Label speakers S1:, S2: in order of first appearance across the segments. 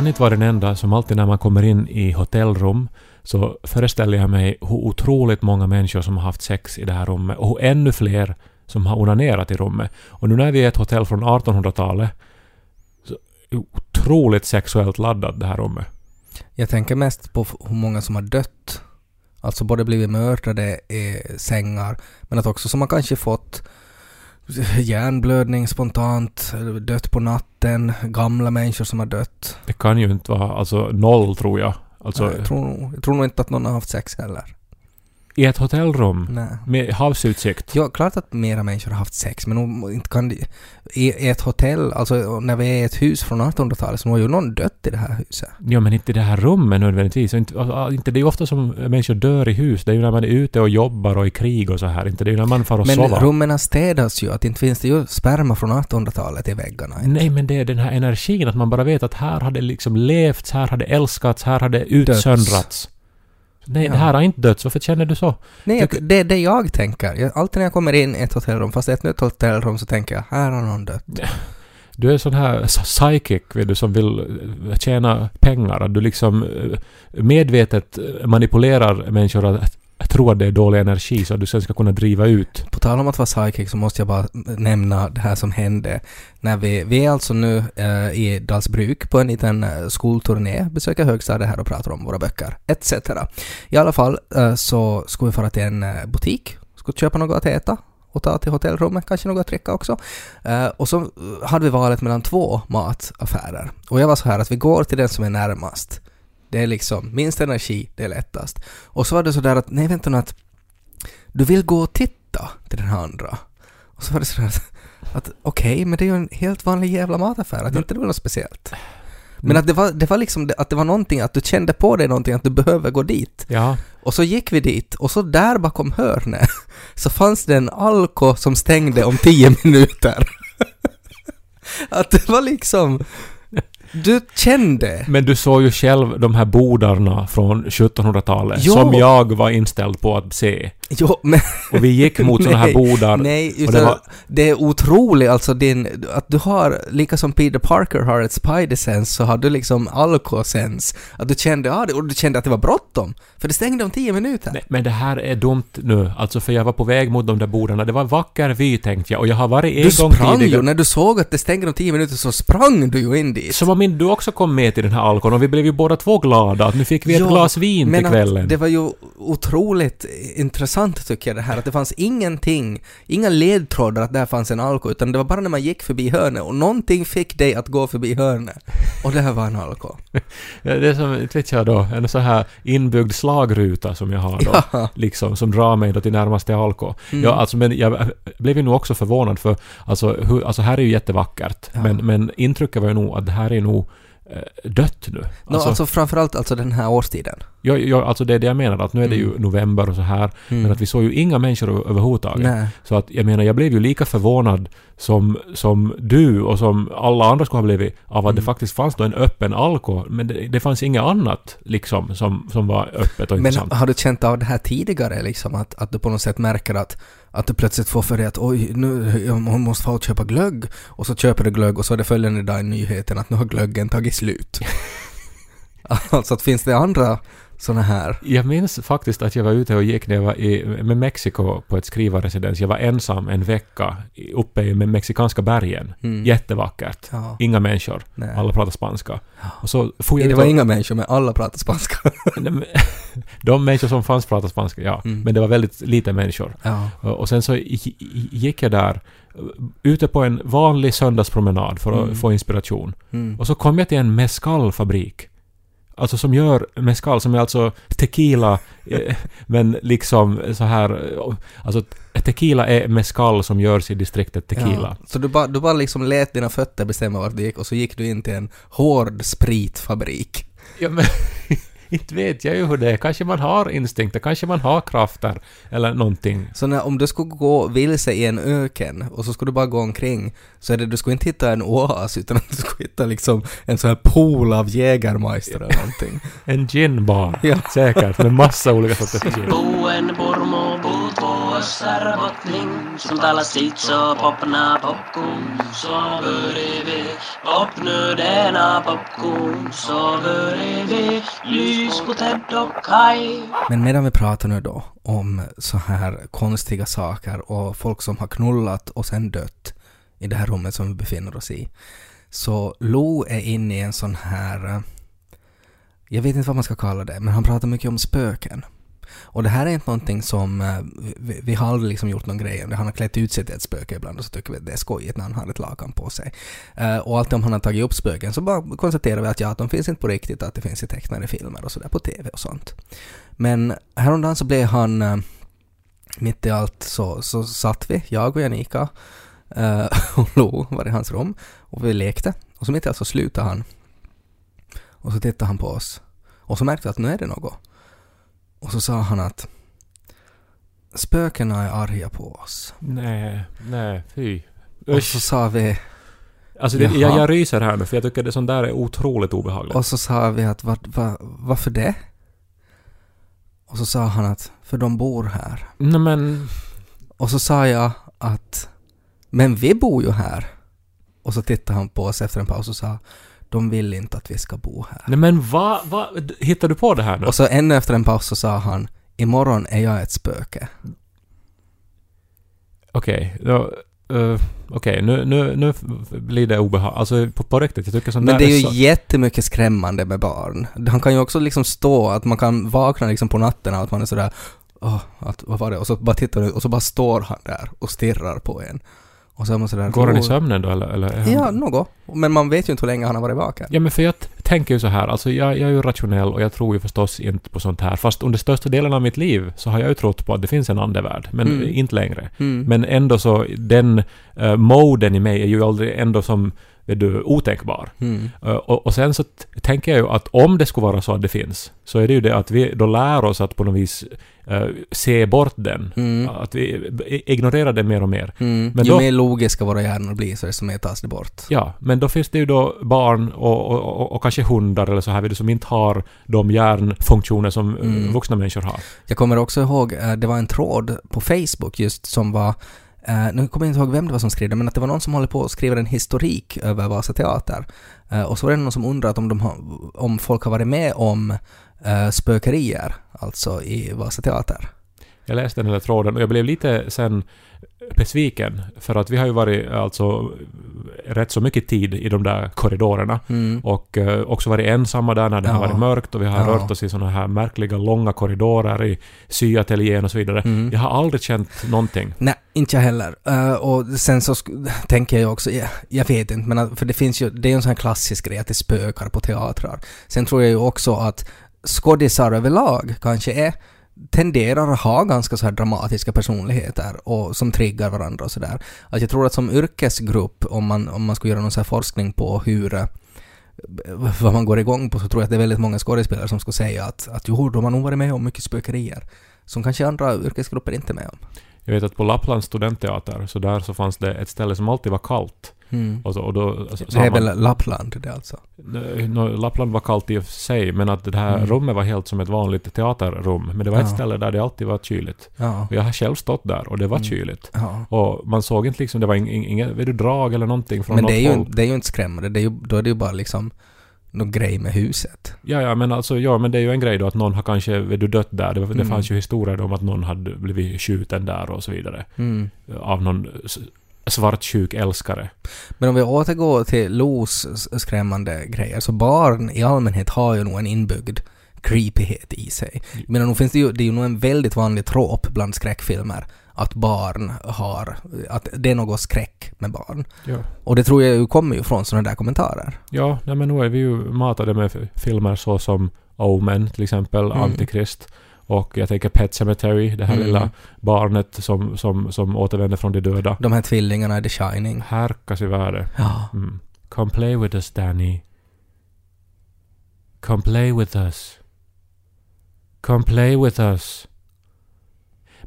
S1: Jag kan inte vara den enda som alltid när man kommer in i hotellrum så föreställer jag mig hur otroligt många människor som har haft sex i det här rummet och hur ännu fler som har onanerat i rummet. Och nu när vi är ett hotell från 1800-talet så är det otroligt sexuellt laddat det här rummet.
S2: Jag tänker mest på hur många som har dött. Alltså både blivit mördade i sängar, men att också som har kanske fått hjärnblödning spontant, dött på natten, gamla människor som har dött.
S1: Det kan ju inte vara, alltså noll tror jag. Alltså,
S2: jag, tror, jag tror nog inte att någon har haft sex heller.
S1: I ett hotellrum
S2: Nej.
S1: med havsutsikt.
S2: Ja, klart att mera människor har haft sex, men inte kan det... I ett hotell, alltså när vi är i ett hus från 1800-talet, så har ju någon dött i det här huset.
S1: Ja, men inte i det här rummet nödvändigtvis. Inte, alltså, inte, det är ju ofta som människor dör i hus. Det är ju när man är ute och jobbar och i krig och så här. Inte det är ju när man far och
S2: Men
S1: sover.
S2: rummen städas ju, att inte finns det ju sperma från 1800-talet i väggarna.
S1: Nej, men det är den här energin att man bara vet att här har det liksom levts, här har det älskats, här har det utsöndrats. Nej,
S2: Ja.
S1: det här har inte dött. Varför känner du så?
S2: Nej, det är det jag tänker. Jag, alltid när jag kommer in i ett hotellrum, fast ett nytt hotellrum, så tänker jag här har någon dött.
S1: Du är en sån här psychic, vet du, som vill eh, tjäna pengar. Att du liksom eh, medvetet manipulerar människor att jag tror att det är dålig energi så att du sen ska kunna driva ut.
S2: På tal om att vara psychic så måste jag bara nämna det här som hände när vi, vi är alltså nu eh, i Dalsbruk på en liten eh, skolturné, besöker högstadiet här och pratar om våra böcker, etc. I alla fall eh, så ska vi fara till en eh, butik, ska köpa något att äta och ta till hotellrummet, kanske något att dricka också. Eh, och så eh, hade vi valet mellan två mataffärer. Och jag var så här att vi går till den som är närmast. Det är liksom minst energi, det är lättast. Och så var det så där att, nej vänta nu att du vill gå och titta till den här andra. Och så var det sådär att, att okej, men det är ju en helt vanlig jävla mataffär, att inte det var något speciellt. Men att det var, det var liksom, att det var någonting, att du kände på dig någonting, att du behöver gå dit.
S1: Ja.
S2: Och så gick vi dit, och så där bakom hörnet så fanns det en alko som stängde om tio minuter. att det var liksom... Du kände.
S1: Men du såg ju själv de här bodarna från 1700-talet
S2: Jo.
S1: som jag var inställd på att se.
S2: Jo, men...
S1: Och vi gick mot sådana här bodar.
S2: Nej, utan
S1: det var,
S2: det är otroligt alltså din, att du har, lika som Peter Parker har ett spider-sense så har du liksom alko-sense. Att du kände, ja, och du kände att det var bråttom. För det stängde om tio minuter.
S1: nej, men det här är dumt nu. Alltså för jag var på väg mot de där bodarna. Det var vacker vy tänkte jag. Och jag har varit en
S2: Du
S1: gång
S2: sprang ju,
S1: tidigare.
S2: när du såg att det stängde om tio minuter så sprang du ju in dit.
S1: Som om du också kom med till den här alkon och vi blev ju båda två glada att nu fick vi ett glas vin
S2: men
S1: till kvällen.
S2: Att det var ju otroligt intressant tycker jag det här att det fanns ingenting, inga ledtrådar att där fanns en alko utan det var bara när man gick förbi hörnet och någonting fick dig att gå förbi hörnet. Och det här var en alko.
S1: Ja, Det är som, inte vet jag då, en så här inbyggd slagruta som jag har då.
S2: Ja.
S1: Liksom, som drar mig då till närmaste alko.
S2: Mm.
S1: Ja, alltså, men jag blev ju nog också förvånad för alltså, hur, alltså här är ju jättevackert.
S2: Ja.
S1: Men, men intrycket var ju nog att det här är nog dött nu.
S2: Nå, alltså, framförallt alltså den här årstiden.
S1: jag, jag, alltså det är det jag menar, att nu är det ju
S2: Mm.
S1: november och så här,
S2: Mm.
S1: men att vi såg ju inga människor överhuvudtaget.
S2: Nej.
S1: Så att jag menar, jag blev ju lika förvånad som, som du och som alla andra skulle ha blivit av att det
S2: Mm.
S1: faktiskt fanns då en öppen alko, men det, det fanns inget annat liksom som, som var öppet och
S2: Men
S1: intressant.
S2: har du känt av det här tidigare liksom att, att du på något sätt märker att, att du plötsligt får för dig att oj, nu jag må- måste få köpa glögg och så köper du glögg och så är det följande dag i nyheten att nu har glöggen tagit slut. alltså att finns det andra såna här?
S1: Jag minns faktiskt att jag var ute och gick när jag var i, med Mexiko på ett skrivarresidens. Jag var ensam en vecka uppe i mexikanska bergen.
S2: Mm.
S1: Jättevackert.
S2: Ja.
S1: Inga människor.
S2: Nej.
S1: Alla pratar spanska. Och så får jag
S2: Det var
S1: och-
S2: inga människor men alla pratar spanska.
S1: De människor som fanns pratade spanska, ja.
S2: Mm.
S1: Men det var väldigt lite människor.
S2: ja.
S1: Och sen så gi- gick jag där uh, ute på en vanlig söndagspromenad för att
S2: Mm.
S1: få inspiration.
S2: Mm.
S1: Och så kom jag till en mescalfabrik. Alltså som gör mescal, som är alltså tequila, eh, men liksom så här... eh, Alltså tequila är mescal som görs i distriktet tequila.
S2: Ja. Så du bara, du bara liksom lät dina fötter bestämma vart du gick och så gick du in till en hård spritfabrik.
S1: Ja, men inte vet jag ju hur det är. Kanske man har instinkter, kanske man har krafter eller någonting.
S2: Så när, om du skulle gå vilse i en öken och så skulle du bara gå omkring så är det, du skulle inte hitta en oas utan du skulle hitta liksom en sån här pool av Jägermeister eller någonting.
S1: En ginbar,
S2: Ja.
S1: säkert, med massa olika sorters gin
S3: bussar Pormo, som talar sitt så popna popcorn så vi Pop nu denna popcorn så vi Lys på Ted och Kai
S2: Men medan vi pratar nu då om så här konstiga saker och folk som har knullat och sen dött i det här rummet som vi befinner oss i. Så Lo är inne i en sån här, jag vet inte vad man ska kalla det, men han pratar mycket om spöken. Och det här är inte någonting som, eh, vi, vi har aldrig liksom gjort någon grej om det. Han har klätt ut sig till ett spöke ibland och så tycker vi att det är skojigt när han har ett lakan på sig. Uh, och alltid om han har tagit upp spöken så bara konstaterar vi att ja, att de finns inte på riktigt, att det finns i tecknade filmer och sådär på TV och sånt. Men häromdagen så blev han, uh, mitt i allt så, så satt vi, jag och Janika, uh, och Lo var i hans rum och vi lekte. Och så mitt i allt så slutade han. Och så tittade han på oss. Och så märkte vi att nu är det något. Och så sa han att spökena är arga på oss.
S1: Nej, nej, fy.
S2: Och så sa vi...
S1: Alltså det, jag, jag ryser här nu för jag tycker det sånt där är otroligt obehagligt.
S2: Och så sa vi att var, var, varför det? Och så sa han att för de bor här.
S1: Nej men...
S2: Och så sa jag att men vi bor ju här. Och så tittade han på oss efter en paus och sa de vill inte att vi ska bo här.
S1: Nej men vad, va, hittar du på det här nu?
S2: Och så ännu efter en paus så sa han imorgon är jag ett spöke.
S1: Okej, okay, uh, uh, okay. nu, nu, nu blir det obehagligt. Alltså på, på riktigt, jag tycker sånt
S2: Men det är ju
S1: så...
S2: jättemycket skrämmande med barn. Han kan ju också liksom stå, att man kan vakna liksom på natten och att man är sådär Åh, att, vad var det? Och så bara tittar du och så bara står han där och stirrar på en. Och så är man sådär...
S1: Går han i sömnen då eller? eller
S2: ja, något. Men man vet ju inte hur länge han har varit vaken.
S1: Ja, men för jag tänker ju så här, alltså jag, jag är ju rationell och jag tror ju förstås inte på sånt här. Fast under största delen av mitt liv så har jag ju trott på att det finns en andevärld, men mm. inte längre. Mm. Men ändå så, den uh, moden i mig är ju aldrig ändå som du otänkbar. Mm. Uh, och, och, sen så tänker jag ju att om det skulle vara så att det finns, så är det ju det att vi då lär oss att på något vis uh, se bort den. Mm. Att vi ignorerar den mer och mer.
S2: Mm. Men ju då, mer logiska våra hjärnor blir så desto mer tas det bort.
S1: Ja, men då finns det ju då barn och, och, och, och kanske hundar eller så här som inte har de hjärnfunktioner som mm. vuxna människor har.
S2: Jag kommer också ihåg, det var en tråd på Facebook just som var Uh, nu kommer jag inte ihåg vem det var som skrev det, men att det var någon som håller på att skriva en historik över Vasa Teater. Uh, och så var det någon som undrade om, de har, om folk har varit med om uh, spökerier, alltså i Vasa Teater.
S1: Jag läste den här tråden och jag blev lite sen besviken. För att vi har ju varit alltså rätt så mycket tid i de där korridorerna. Mm. Och uh, också varit ensamma där när det ja. har varit mörkt och vi har ja. rört oss i såna här märkliga långa korridorer i syateljén och så vidare. Mm. Jag har aldrig känt någonting.
S2: Nej, inte jag heller. Uh, och sen så tänker jag också, jag, jag vet inte, men för det finns ju, det är ju en sån här klassisk grej att det spökar på teatrar. Sen tror jag ju också att skådisar överlag kanske är tenderar att ha ganska så här dramatiska personligheter och som triggar varandra och sådär. Att jag tror att som yrkesgrupp, om man, om man skulle göra någon så forskning på hur eh, vad man går igång på så tror jag att det är väldigt många skådespelare som skulle säga att, att jo, de har nog varit med om mycket spökerier som kanske andra yrkesgrupper inte är med om.
S1: Jag vet att på Lapplands studentteater, så där så fanns det ett ställe som alltid var kallt. Mm. Och så, och då,
S2: alltså, det är man, väl Lappland det alltså?
S1: No, Lappland var kallt i och för sig, men att det här mm. rummet var helt som ett vanligt teaterrum. Men det var ja. ett ställe där det alltid var kyligt. Ja. Och jag har själv stått där och det var mm. kyligt. Ja. Och man såg inte liksom, det var inget drag eller någonting från
S2: Men
S1: något
S2: det är,
S1: ju,
S2: det är ju inte skrämmande, det är ju, då är det ju bara liksom någon grej med huset.
S1: Ja, ja, men alltså, ja, men det är ju en grej då att någon har kanske du dött där. Det, mm. det fanns ju historier om att någon hade blivit skjuten där och så vidare. Mm. Av någon svartsjuk älskare.
S2: Men om vi återgår till Los skrämmande grejer, så barn i allmänhet har ju nog en inbyggd creepyhet i sig. Men nog finns det ju, det är ju nog en väldigt vanlig trop bland skräckfilmer att barn har, att det är något skräck med barn. Ja. Och det tror jag ju kommer ju från sådana där kommentarer.
S1: Ja, nej men nu är vi ju matade med filmer så som Omen till exempel, mm. Antikrist. Och jag tänker Pet Cemetery, det här mm. lilla barnet som, som, som återvänder från de döda.
S2: De här tvillingarna i The Shining.
S1: Härkas i värde.
S2: Ja.
S1: Mm. Come play with us Danny. Come play with us. Come play with us.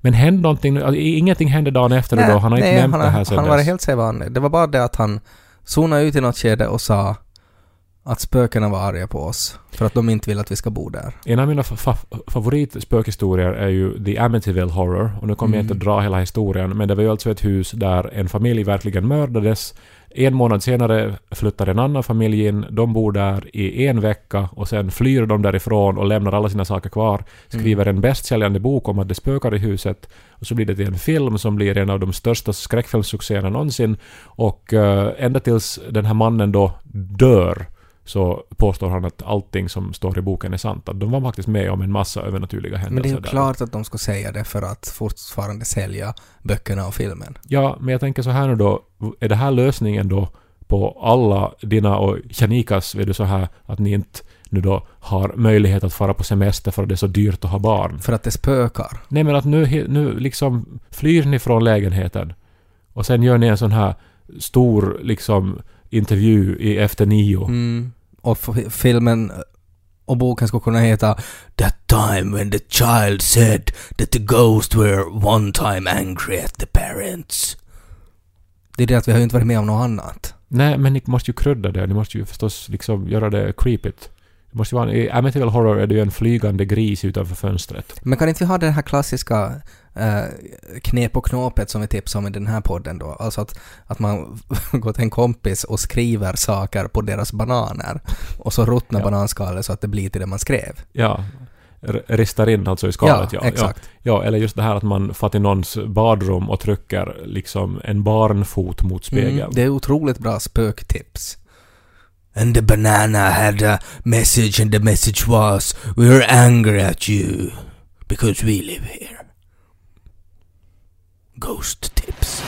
S1: Men hände någonting, alltså, ingenting hände dagen efter nej, då? Han har nej, inte nämnt
S2: han,
S1: det här sen
S2: Han var helt sedvanlig. Det var bara det att han zonade ut i något skede och sa att spökena var arga på oss för att de inte vill att vi ska bo där.
S1: En av mina fa- favoritspökhistorier är ju The Amityville Horror. Och nu kommer jag inte att dra hela historien, men det var ju alltså ett hus där en familj verkligen mördades. En månad senare flyttar en annan familj in. De bor där i en vecka och sen flyr de därifrån och lämnar alla sina saker kvar. Skriver en bästsäljande bok om att det spökar i huset. Och så blir det till en film som blir en av de största skräckfilmssuccéerna någonsin. Och uh, ända tills den här mannen då dör så påstår han att allting som står i boken är sant. Att de var faktiskt med om en massa övernaturliga händelser.
S2: Men det är ju
S1: där.
S2: klart att de ska säga det för att fortfarande sälja böckerna och filmen.
S1: Ja, men jag tänker så här nu då. Är det här lösningen då på alla dina och Janikas, vet du så här att ni inte nu då har möjlighet att fara på semester för att det är så dyrt att ha barn?
S2: För att det spökar.
S1: Nej men att nu, nu liksom flyr ni från lägenheten och sen gör ni en sån här stor liksom intervju i Efter nio.
S2: Mm. Och filmen och boken skulle kunna heta That time when the child said that the ghost were one time angry at the parents. Det är det att vi har ju inte varit med om något annat.
S1: Nej, men ni måste ju krydda det. Ni måste ju förstås liksom göra det creepigt. Det måste vara, I Amityville Horror är det ju en flygande gris utanför fönstret.
S2: Men kan inte vi ha det här klassiska eh, knep och knåpet som vi tipsade om i den här podden då? Alltså att, att man går till en kompis och skriver saker på deras bananer och så ruttnar
S1: Ja.
S2: bananskalet så att det blir till det man skrev.
S1: Ja. Ristar in alltså i skalet, ja.
S2: exakt.
S1: Ja, ja, eller just det här att man får till någons badrum och trycker liksom en barnfot mot spegeln.
S2: Mm, det är otroligt bra spöktips. And the banana had a message and the message was We're angry at you because we live here. Ghost tips.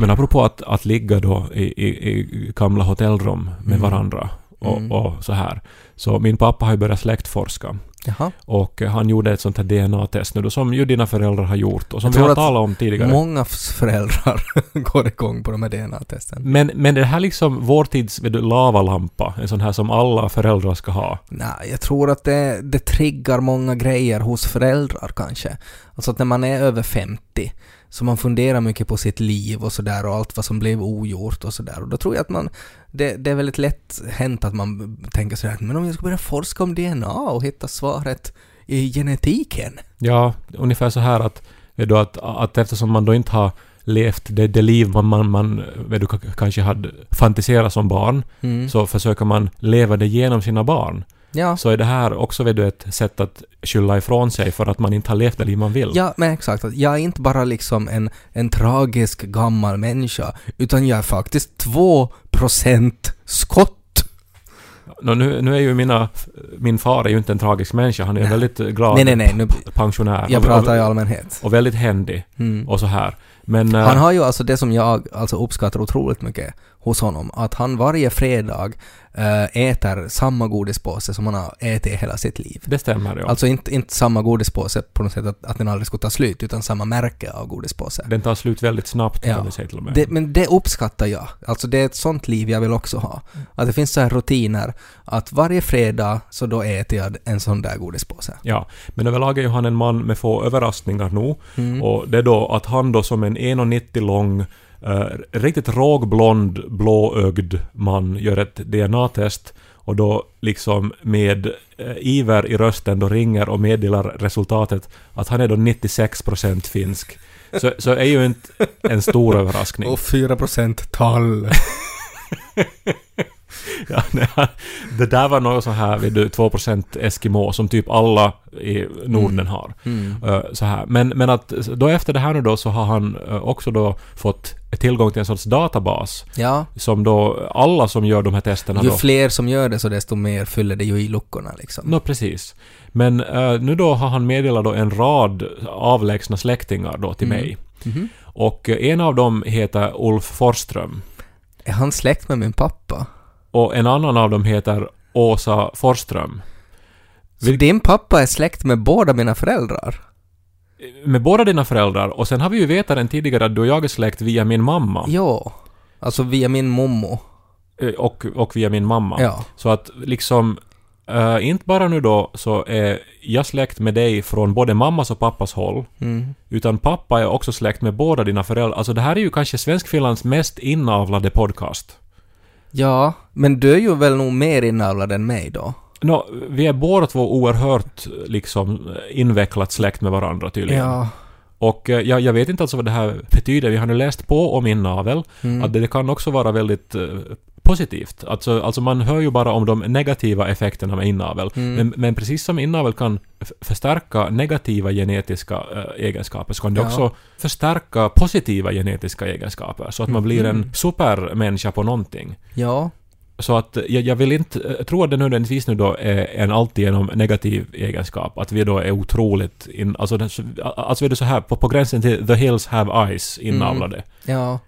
S1: Men apropå att, att ligga då i, i, i gamla hotellrum med
S2: Mm.
S1: varandra och,
S2: Mm.
S1: och så här. Så min pappa har ju börjat släktforska.
S2: Jaha.
S1: Och eh, han gjorde ett sånt här DNA-test nu då, som ju dina föräldrar har gjort och som vi har talat om tidigare.
S2: Många föräldrar går igång på de här DNA-testen.
S1: Men, men det här liksom vår tids du, lavalampa, en sån här som alla föräldrar ska ha.
S2: Nej, jag tror att det, det triggar många grejer hos föräldrar kanske. Alltså att när man är över 50 så man funderar mycket på sitt liv och sådär och allt vad som blev ogjort och sådär. Och då tror jag att man, det, det är väldigt lätt hänt att man tänker sådär, men om jag ska börja forska om DNA och hitta svaret i genetiken.
S1: Ja, ungefär så här att, du, att, att eftersom man då inte har levt det, det liv man, man, man du, kanske hade fantiserat som barn,
S2: Mm.
S1: så försöker man leva det genom sina barn.
S2: Ja.
S1: Så är det här också vet du, ett sätt att skylla ifrån sig för att man inte har levt det liv man vill.
S2: Ja, men exakt. Jag är inte bara liksom en, en tragisk gammal människa, utan jag är faktiskt 2% skott.
S1: Nå, nu, nu är ju mina, min far är ju inte en tragisk människa, han är
S2: Nej.
S1: väldigt glad
S2: Nej, nej, nej. Nu,
S1: pensionär.
S2: jag
S1: och,
S2: pratar i
S1: och,
S2: allmänhet.
S1: och väldigt händig
S2: Mm.
S1: och så här. Men... eh,
S2: Han har ju alltså det som jag alltså uppskattar otroligt mycket hos honom, att han varje fredag äh, äter samma godispåse som han har ätit hela sitt liv.
S1: det stämmer, ja.
S2: Alltså inte, inte samma godispåse på något sätt att, att den aldrig skulle ta slut, utan samma märke av godispåse.
S1: Den tar slut väldigt snabbt
S2: Ja.
S1: kan du säga till och med.
S2: Det, men det uppskattar jag. Alltså det är ett sånt liv jag vill också ha. Att det finns så här rutiner att varje fredag så då äter jag en sån där godispåse.
S1: Ja, men överlag är ju han en man med få överraskningar nu.
S2: Mm.
S1: Och det är då att han då som en 1,90 lång, eh, riktigt rågblond, blåögd man gör ett DNA-test och då liksom med eh, iver i rösten då ringer och meddelar resultatet att han är då 96% finsk. Så, så är ju inte en stor överraskning.
S2: Och 4% tall.
S1: Ja, nej, det där var något så här, vet du, 2% Eskimo som typ alla i Norden
S2: Mm.
S1: har.
S2: Mm.
S1: Eh, så här. Men, men att då efter det här nu då så har han eh, också då fått tillgång till en sorts databas
S2: Ja,
S1: som då alla som gör de här testerna
S2: ju
S1: då...
S2: fler som gör det så desto mer fyller det ju i luckorna liksom.
S1: Nå, precis. Men eh, nu då har han meddelat då en rad avlägsna släktingar då till
S2: Mm.
S1: mig.
S2: Mhm.
S1: Och en av dem heter Ulf Forsström.
S2: Är han släkt med min pappa?
S1: Och en annan av dem heter Åsa Forsström.
S2: Så din pappa är släkt med båda mina föräldrar?
S1: Med båda dina föräldrar. Och sen har vi ju vetat den tidigare att du och jag är släkt via min mamma.
S2: Ja. Alltså via min mommo.
S1: Eh, Och, och via min mamma.
S2: Ja.
S1: Så att liksom eh, inte bara nu då så är jag släkt med dig från både mammas och pappas håll,
S2: Mm.
S1: utan pappa är också släkt med båda dina föräldrar. Alltså det här är ju kanske Svenskfinlands mest inavlade podcast.
S2: Ja, men du är ju väl nog mer inavlad än mig då?
S1: Nå, vi är båda två oerhört liksom invecklat släkt med varandra tydligen.
S2: Ja.
S1: Och eh, jag, jag vet inte alltså vad det här betyder. Vi har nu läst på om inavel.
S2: Mm.
S1: Att det, det kan också vara väldigt eh, positivt. Alltså, alltså man hör ju bara om de negativa effekterna med inavel.
S2: Mm.
S1: Men, men precis som inavel kan förstärka negativa genetiska eh, egenskaper så kan det
S2: Ja.
S1: också förstärka positiva genetiska egenskaper. Så att man blir en
S2: Mhm.
S1: supermänniska på någonting.
S2: Ja.
S1: Så att jag, jag vill inte eh, tro att det nödvändigtvis nu då är en alltigenom negativ egenskap. Att vi då är otroligt... In, alltså, alltså vi är det så här på, på gränsen till the hills have eyes inavlade.
S2: Ja.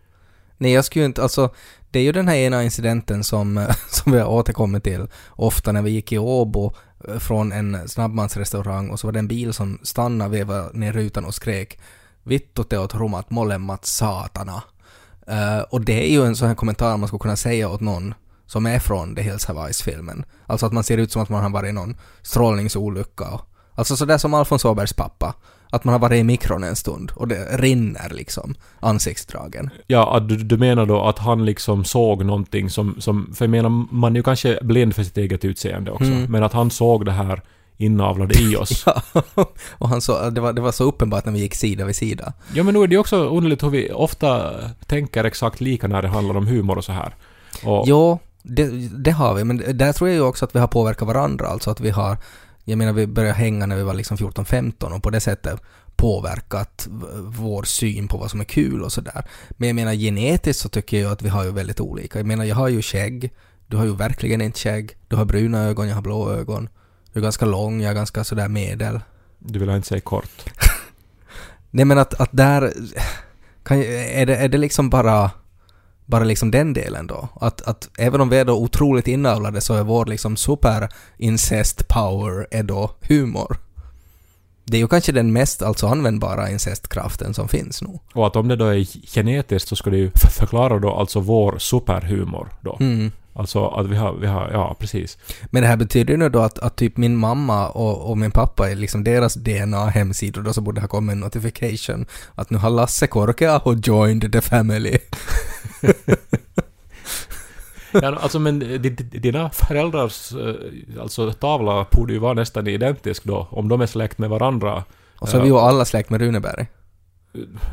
S2: Nej, jag skulle ju inte, alltså, det är ju den här ena incidenten som, eh, som vi har återkommit till ofta när vi gick i Åbo eh, från en snabbmatsrestaurang och så var det en bil som stannade, vevade ner rutan och skrek Vittu te åt rummat molemmat satana. Uh, eh, och det är ju en sån här kommentar man skulle kunna säga åt någon som är från The Hills Have Eyes-filmen. Alltså att man ser ut som att man har varit i någon strålningsolycka. Alltså sådär som Alfons Åbergs pappa. Att man har varit i mikron en stund och det rinner liksom ansiktsdragen.
S1: Ja, du, du menar då att han liksom såg någonting som, som... För jag menar, man är ju kanske blind för sitt eget utseende också.
S2: Mm.
S1: Men att han såg det här inavlade i oss.
S2: Ja, och han så, det, var, det var så uppenbart när vi gick sida vid sida.
S1: Ja, men nu är det ju också underligt hur vi ofta tänker exakt lika när det handlar om humor och så här. Och,
S2: Jo, det, det har vi, men där tror jag ju också att vi har påverkat varandra, alltså att vi har, jag menar vi började hänga när vi var liksom 14-15 och på det sättet påverkat vår syn på vad som är kul och sådär. Men jag menar genetiskt så tycker jag att vi har ju väldigt olika. Jag menar jag har ju skägg, du har ju verkligen inte skägg, du har bruna ögon, jag har blå ögon. Du är ganska lång, jag är ganska sådär medel.
S1: Du vill inte säga kort.
S2: Nej men att, att där, kan, är, det, är det liksom bara, bara liksom den delen då? Att, att även om vi är då otroligt inavlade så är vår liksom super incest power är då humor. Det är ju kanske den mest alltså användbara incestkraften som finns nu.
S1: Och att om det då är genetiskt så skulle det ju förklara då alltså vår superhumor då.
S2: Mm.
S1: Alltså att vi har, vi har, ja precis.
S2: Men det här betyder ju nu då att, att typ min mamma och, och min pappa är liksom deras DNA-hemsidor då så borde ha kommit en notification att nu har Lasse Korkeaho joined the family.
S1: Ja, alltså men di- di- dina föräldrars eh, alltså tavla borde ju vara nästan identisk då. Om de är släkt med varandra.
S2: Och så är vi ju alla släkt med Runeberg.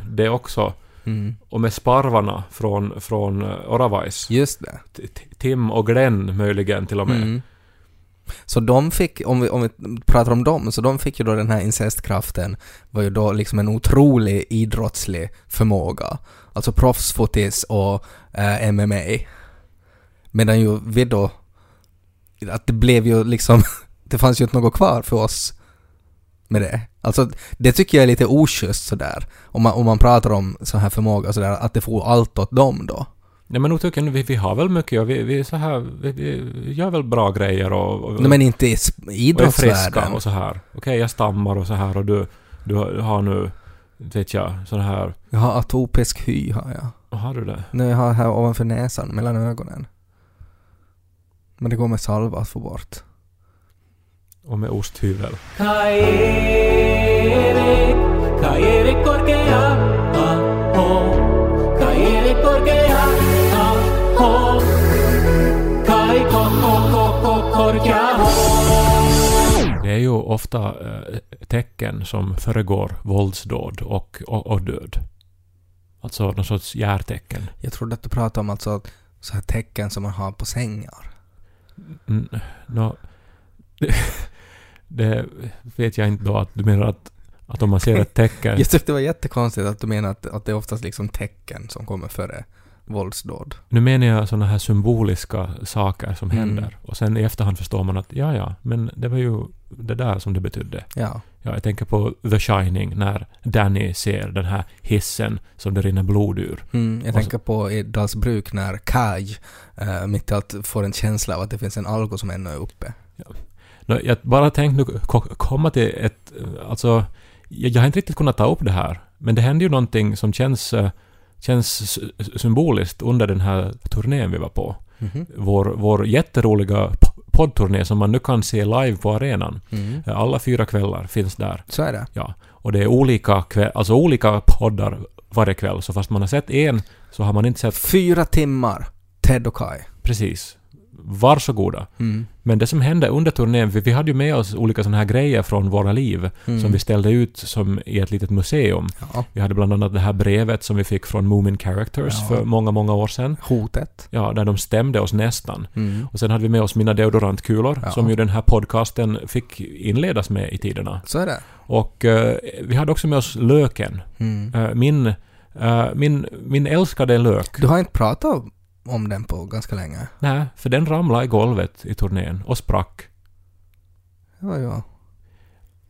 S1: Det också.
S2: Mm.
S1: Och med sparvarna från, från eh, Oravais.
S2: Just det.
S1: T- T- Tim och Glenn möjligen till och med.
S2: Mm. Så de fick, om vi, om vi pratar om dem, så de fick ju då den här incestkraften, var ju då liksom en otrolig idrottslig förmåga. Alltså proffsfotis och eh, MMA. Medan ju vi då, att det blev ju liksom, det fanns ju inte något kvar för oss med det. Alltså det tycker jag är lite oschysst sådär. Om man, om man pratar om så här förmåga sådär, att det får allt åt dem då.
S1: Nej men nog tycker jag, vi, vi har väl mycket och vi, vi så här, vi, vi gör väl bra grejer och, och,
S2: Nej, men inte i sp-
S1: och är friska
S2: idrottsvärlden.
S1: och så här. Okej, jag stammar och så här och du, du har- nu, vet jag, sån här...
S2: Jag har atopisk hy har jag.
S1: Har du det?
S2: Nu jag har här ovanför näsan, mellan ögonen. Men det går med salva att få bort.
S1: Och med osthyvel. Det är ju ofta eh, tecken som föregår våldsdåd och, och, och död. Alltså någon sorts järtecken.
S2: Jag trodde att du pratade om alltså så här tecken som man har på sängar.
S1: Mm, nå, det, vet jag inte då att du menar att, att om man ser ett tecken...
S2: Jag tyckte det var jättekonstigt att du menar att, att det är oftast liksom tecken som kommer före våldsdåd.
S1: Nu menar jag sådana här symboliska saker som
S2: Mm.
S1: händer. Och sen i efterhand förstår man att ja, ja, men det var ju det där som det betydde.
S2: Ja.
S1: Ja, jag tänker på The Shining när Danny ser den här hissen som det rinner blod ur.
S2: Mm, jag
S1: Och så-
S2: tänker på i Dalsbruk när Kaj uh, mitt i allt får en känsla av att det finns en algo som ännu är uppe.
S1: Nå, Jag bara tänkte nu ko- komma till ett... Alltså, jag, har inte riktigt kunnat ta upp det här. Men det hände ju någonting som känns, eh, känns symboliskt under den här turnén vi var på.
S2: Mhm.
S1: Vår, vår jätteroliga poddturné som man nu kan se live på arenan.
S2: Mm.
S1: Alla fyra kvällar finns där.
S2: Så är det.
S1: Ja. Och det är olika, kväll, alltså olika poddar varje kväll. Så fast man har sett en så har man inte sett
S2: Fyra timmar. Ted och Kai.
S1: precis. Varsågoda.
S2: Mm.
S1: Men det som hände under turnén, vi, vi hade ju med oss olika sådana här grejer från våra liv
S2: Mm.
S1: som vi ställde ut som i ett litet museum.
S2: Ja.
S1: Vi hade bland annat det här brevet som vi fick från Moomin Characters
S2: Ja.
S1: för många, många år sedan.
S2: Hotet.
S1: Ja, där de stämde oss nästan.
S2: Mm.
S1: Och sen hade vi med oss mina deodorantkulor
S2: Ja.
S1: som ju den här podcasten fick inledas med i tiderna.
S2: Så är det.
S1: Och eh, vi hade också med oss löken.
S2: Mm.
S1: Eh, min, eh, min, min älskade lök.
S2: Du har inte pratat om den på ganska länge.
S1: Nej, för den ramlade i golvet i turnén och sprack.
S2: Ja, ja.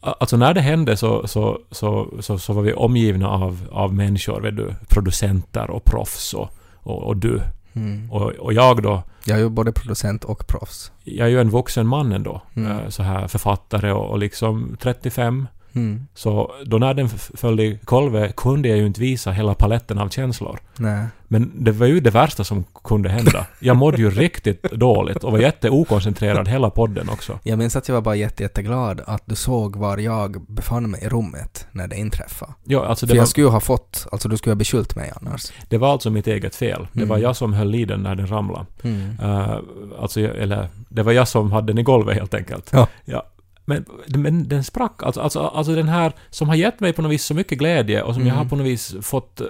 S1: Alltså när det hände så, så, så, så, så var vi omgivna av, av människor, vet du, producenter och proffs och, och, och du.
S2: Mm.
S1: Och, och jag då,
S2: Jag är ju både producent och proffs.
S1: jag är ju en vuxen man ändå.
S2: Mm.
S1: eh, Så här författare och, och liksom 35.
S2: Mm.
S1: Så då när den föll i golvet kunde jag ju inte visa hela paletten av känslor.
S2: Nej.
S1: Men det var ju det värsta som kunde hända. Jag mådde ju riktigt dåligt och var jätteokoncentrerad hela podden också.
S2: Jag minns att jag var bara jätte, jätteglad att du såg var jag befann mig i rummet när det inträffade.
S1: Ja, alltså
S2: För
S1: det, var,
S2: jag skulle ju ha fått, alltså du skulle ha beskyllt mig annars.
S1: det var alltså mitt eget fel. Det var
S2: Mm.
S1: jag som höll i den när den ramlade.
S2: Mm.
S1: Uh, alltså, eller det var jag som hade den i golvet helt enkelt.
S2: Ja.
S1: Men, men den sprack. Alltså, alltså, alltså den här som har gett mig på något vis så mycket glädje och som jag
S2: Mm.
S1: har på något vis fått,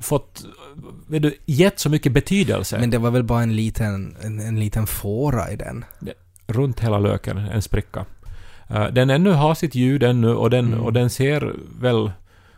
S1: fått vet du, gett så mycket betydelse.
S2: Men det var väl bara en liten, en, en liten fåra i den.
S1: runt hela löken, en spricka. Eh, den ännu har sitt ljud ännu och den,
S2: Mm.
S1: och den ser väl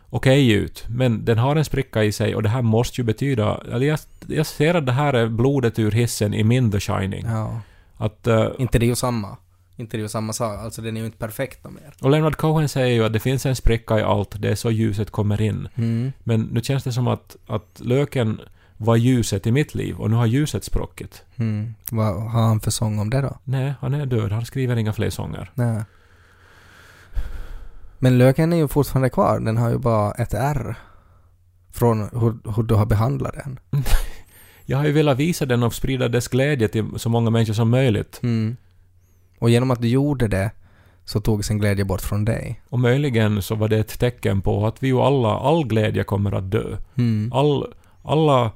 S1: okej ut. Men den har en spricka i sig och det här måste ju betyda... Eller jag, jag ser att det här är blodet ur hissen i min The Shining.
S2: Ja.
S1: Att, eh,
S2: Inte det är ju samma. Inte det är ju samma sak. Alltså den är ju inte perfekt någon mer.
S1: och Leonard Cohen säger ju att det finns en spricka i allt, det är så ljuset kommer in.
S2: Mm.
S1: Men nu känns det som att, att löken var ljuset i mitt liv och nu har ljuset spruckit.
S2: Mm. Vad har han för sång om det då?
S1: Nej, han är död. Han skriver inga fler sånger.
S2: Nej. Men löken är ju fortfarande kvar. Den har ju bara ett R. Från hur, hur du har behandlat den.
S1: Jag har ju velat visa den och sprida dess glädje till så många människor som möjligt.
S2: Mm. Och genom att du gjorde det så tog sin glädje bort från dig.
S1: Och möjligen så var det ett tecken på att vi ju alla, all glädje kommer att dö.
S2: Mm.
S1: All, alla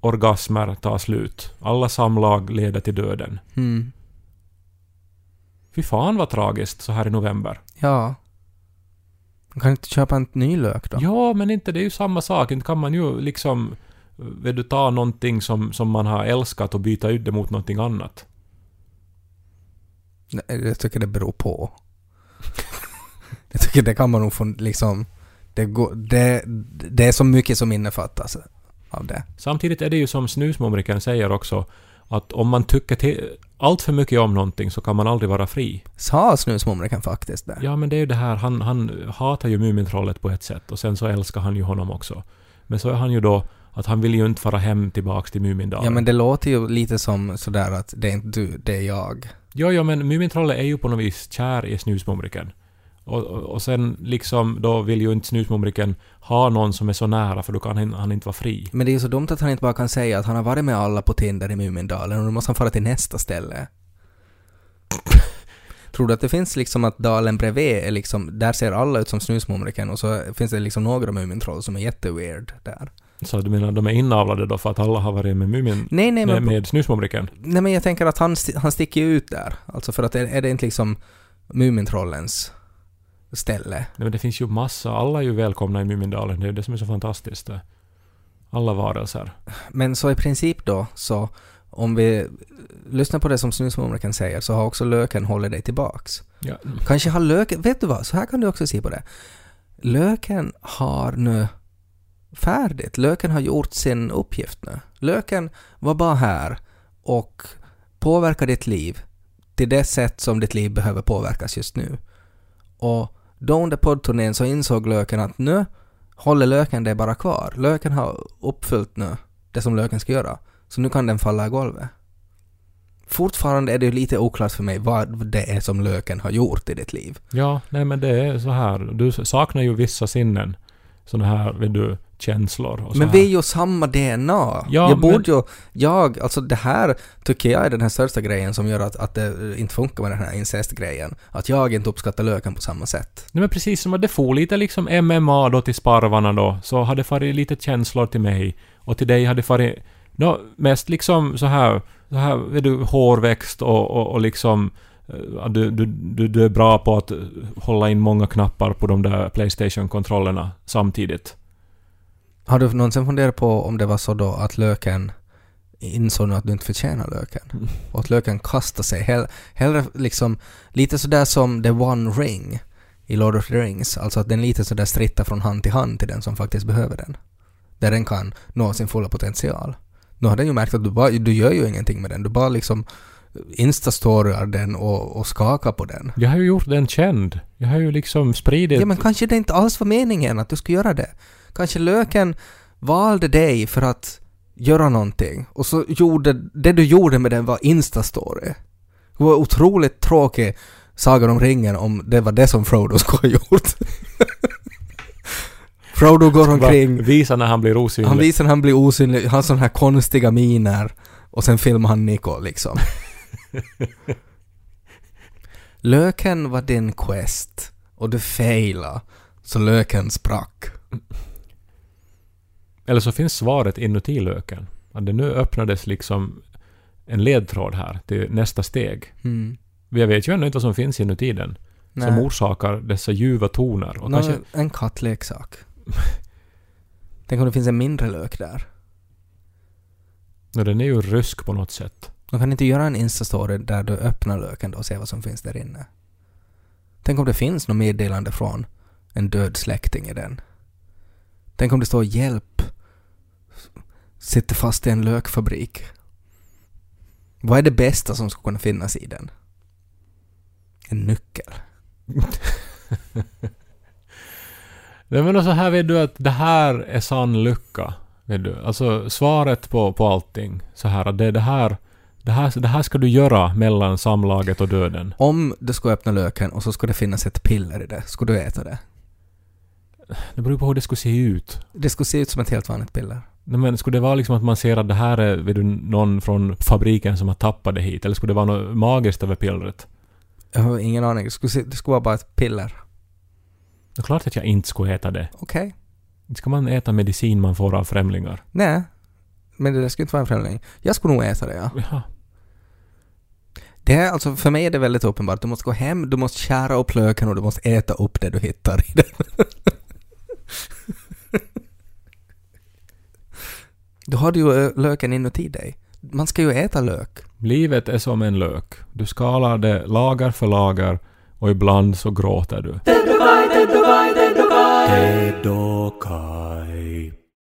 S1: orgasmer tar slut. Alla samlag leder till döden.
S2: Mm.
S1: Fy fan vad tragiskt så här i november.
S2: Ja. Man kan inte köpa en ny lök då?
S1: Ja, men inte det är ju samma sak. Inte kan man ju liksom... Vill du ta någonting som, som man har älskat och byta ut det mot någonting annat?
S2: Nej, Jag tycker det beror på. jag tycker det kan man nog få liksom... Det, går, det, det är så mycket som innefattas av det.
S1: Samtidigt är det ju som snusmumriken säger också att om man tycker till, allt för mycket om någonting så kan man aldrig vara fri.
S2: Sa snusmumriken faktiskt det?
S1: Ja, men det är ju det här, han, han hatar ju Mumintrollet på ett sätt och sen så älskar han ju honom också. Men så är han ju då att han vill ju inte fara hem tillbaks till Mumindalen.
S2: Ja men det låter ju lite som sådär att det är inte du, det är jag.
S1: Jo, jo, men Mumintrollet är ju på något vis kär i snusmumriken. Och, och, och sen liksom då vill ju inte snusmumriken ha någon som är så nära för då kan han, han inte vara fri.
S2: Men det är ju så dumt att han inte bara kan säga att han har varit med alla på Tinder i Mumindalen och nu måste han fara till nästa ställe. Tror du att det finns liksom att dalen bredvid är liksom, där ser alla ut som snusmumriken och så finns det liksom några Mumintroll som är jätteweird där.
S1: Så du menar de är inavlade då för att alla har varit med Mumin...
S2: Nej, nej
S1: med,
S2: men,
S1: med snusmumriken?
S2: nej men jag tänker att han, han sticker ju ut där. Alltså för att är, är det inte liksom Mumintrollens ställe?
S1: Nej, men det finns ju massa, alla är ju välkomna i Mumindalen, det är det som är så fantastiskt. Alla varelser.
S2: Men så i princip då, så om vi lyssnar på det som snusmumriken säger så har också löken hållit dig tillbaks.
S1: Ja.
S2: Kanske har löken, vet du vad, så här kan du också se på det. Löken har nu färdigt, löken har gjort sin uppgift nu. Löken var bara här och påverkar ditt liv till det sätt som ditt liv behöver påverkas just nu. Och då under poddturnén så insåg löken att nu håller löken det bara kvar. Löken har uppfyllt nu det som löken ska göra. Så nu kan den falla i golvet. Fortfarande är det ju lite oklart för mig vad det är som löken har gjort i ditt liv.
S1: ja, nej men det är så här. Du saknar ju vissa sinnen. Såna här, vet du, känslor och så
S2: Men
S1: här.
S2: vi är ju samma DNA.
S1: Ja,
S2: jag borde
S1: men-
S2: ju, jag, alltså det här tycker jag är den här största grejen som gör att, att det inte funkar med den här incestgrejen. Att jag inte uppskattar löken på samma sätt.
S1: Nej men precis som att det får lite liksom MMA då till sparvarna då, så hade farit lite känslor till mig. Och till dig hade farit... No, mest liksom så här, så här är du hårväxt och, och, och liksom... eh, Du, du, du, du är bra på att eh, hålla in många knappar på de där Playstation-kontrollerna samtidigt.
S2: Har du någonsin funderat på om det var så då att löken insåg nu att du inte förtjänar löken?
S1: Mm.
S2: Och att löken kastade sig. Hell, hellre liksom, lite sådär som The One Ring i Lord of the Rings. Alltså att den lite sådär strittar från hand till hand till den som faktiskt behöver den. Där den kan nå sin fulla potential. Nu har den ju märkt att du, bara, du gör ju ingenting med den. Du bara liksom instastoryar den och, och skakar på den.
S1: Jag har ju gjort den känd. Jag har ju liksom spridit...
S2: Ja men kanske det inte alls var meningen att du skulle göra det. Kanske löken valde dig för att göra någonting och så gjorde, det du gjorde med den var instastory. Det var otroligt tråkig Sagan om ringen om det var det som Frodo skulle ha gjort. Frodo går omkring,
S1: Visa när han blir osynlig.
S2: han visar när han blir osynlig, har sådana här konstiga miner och sen filmar han Nico liksom. Löken var din quest och du failade så löken sprack.
S1: Eller så finns svaret inuti löken. Att det nu öppnades liksom en ledtråd här till nästa steg.
S2: Mm.
S1: Vi vet ju ännu inte vad som finns inuti den. Som
S2: Nej.
S1: orsakar dessa ljuva toner. Och
S2: Nå,
S1: kanske,
S2: En kattleksak. Tänk om det finns en mindre lök där.
S1: no, den är ju rysk på något sätt.
S2: De kan inte göra en instastory där du öppnar löken då och ser vad som finns där inne. Tänk om det finns något meddelande från en död släkting i den. Tänk om det står hjälp. Sitter fast i en lökfabrik. Vad är det bästa som skulle kunna finnas i den? En nyckel.
S1: Nej men så här vet du att det här är sann lycka. Vet du. Alltså svaret på, på allting. Så här att det, det här... Det här, det här ska du göra mellan samlaget och döden.
S2: Om du skulle öppna löken och så skulle det finnas ett piller i det, skulle du äta det?
S1: Det beror på hur det skulle se ut.
S2: Det skulle se ut som ett helt vanligt piller.
S1: Nej, men skulle det vara liksom att man ser att det här är vet du, någon från fabriken som har tappat det hit? Eller skulle det vara något magiskt över pillret?
S2: Jag har ingen aning. Det skulle, se, det skulle vara bara ett piller.
S1: Det är klart att jag inte skulle äta det.
S2: Okej.
S1: Inte ska man äta medicin man får av främlingar.
S2: Nej. Men det där skulle inte vara en främling. Jag skulle nog äta det, ja.
S1: Jaha.
S2: Det är alltså, för mig är det väldigt uppenbart. Du måste gå hem, du måste skära upp löken och du måste äta upp det du hittar i den. du har ju ö, löken inuti dig. Man ska ju äta lök.
S1: Livet är som en lök. Du skalar det lager för lager och ibland så gråter du.
S3: Tedokai, tedokai, tedokai.
S1: Tedokai.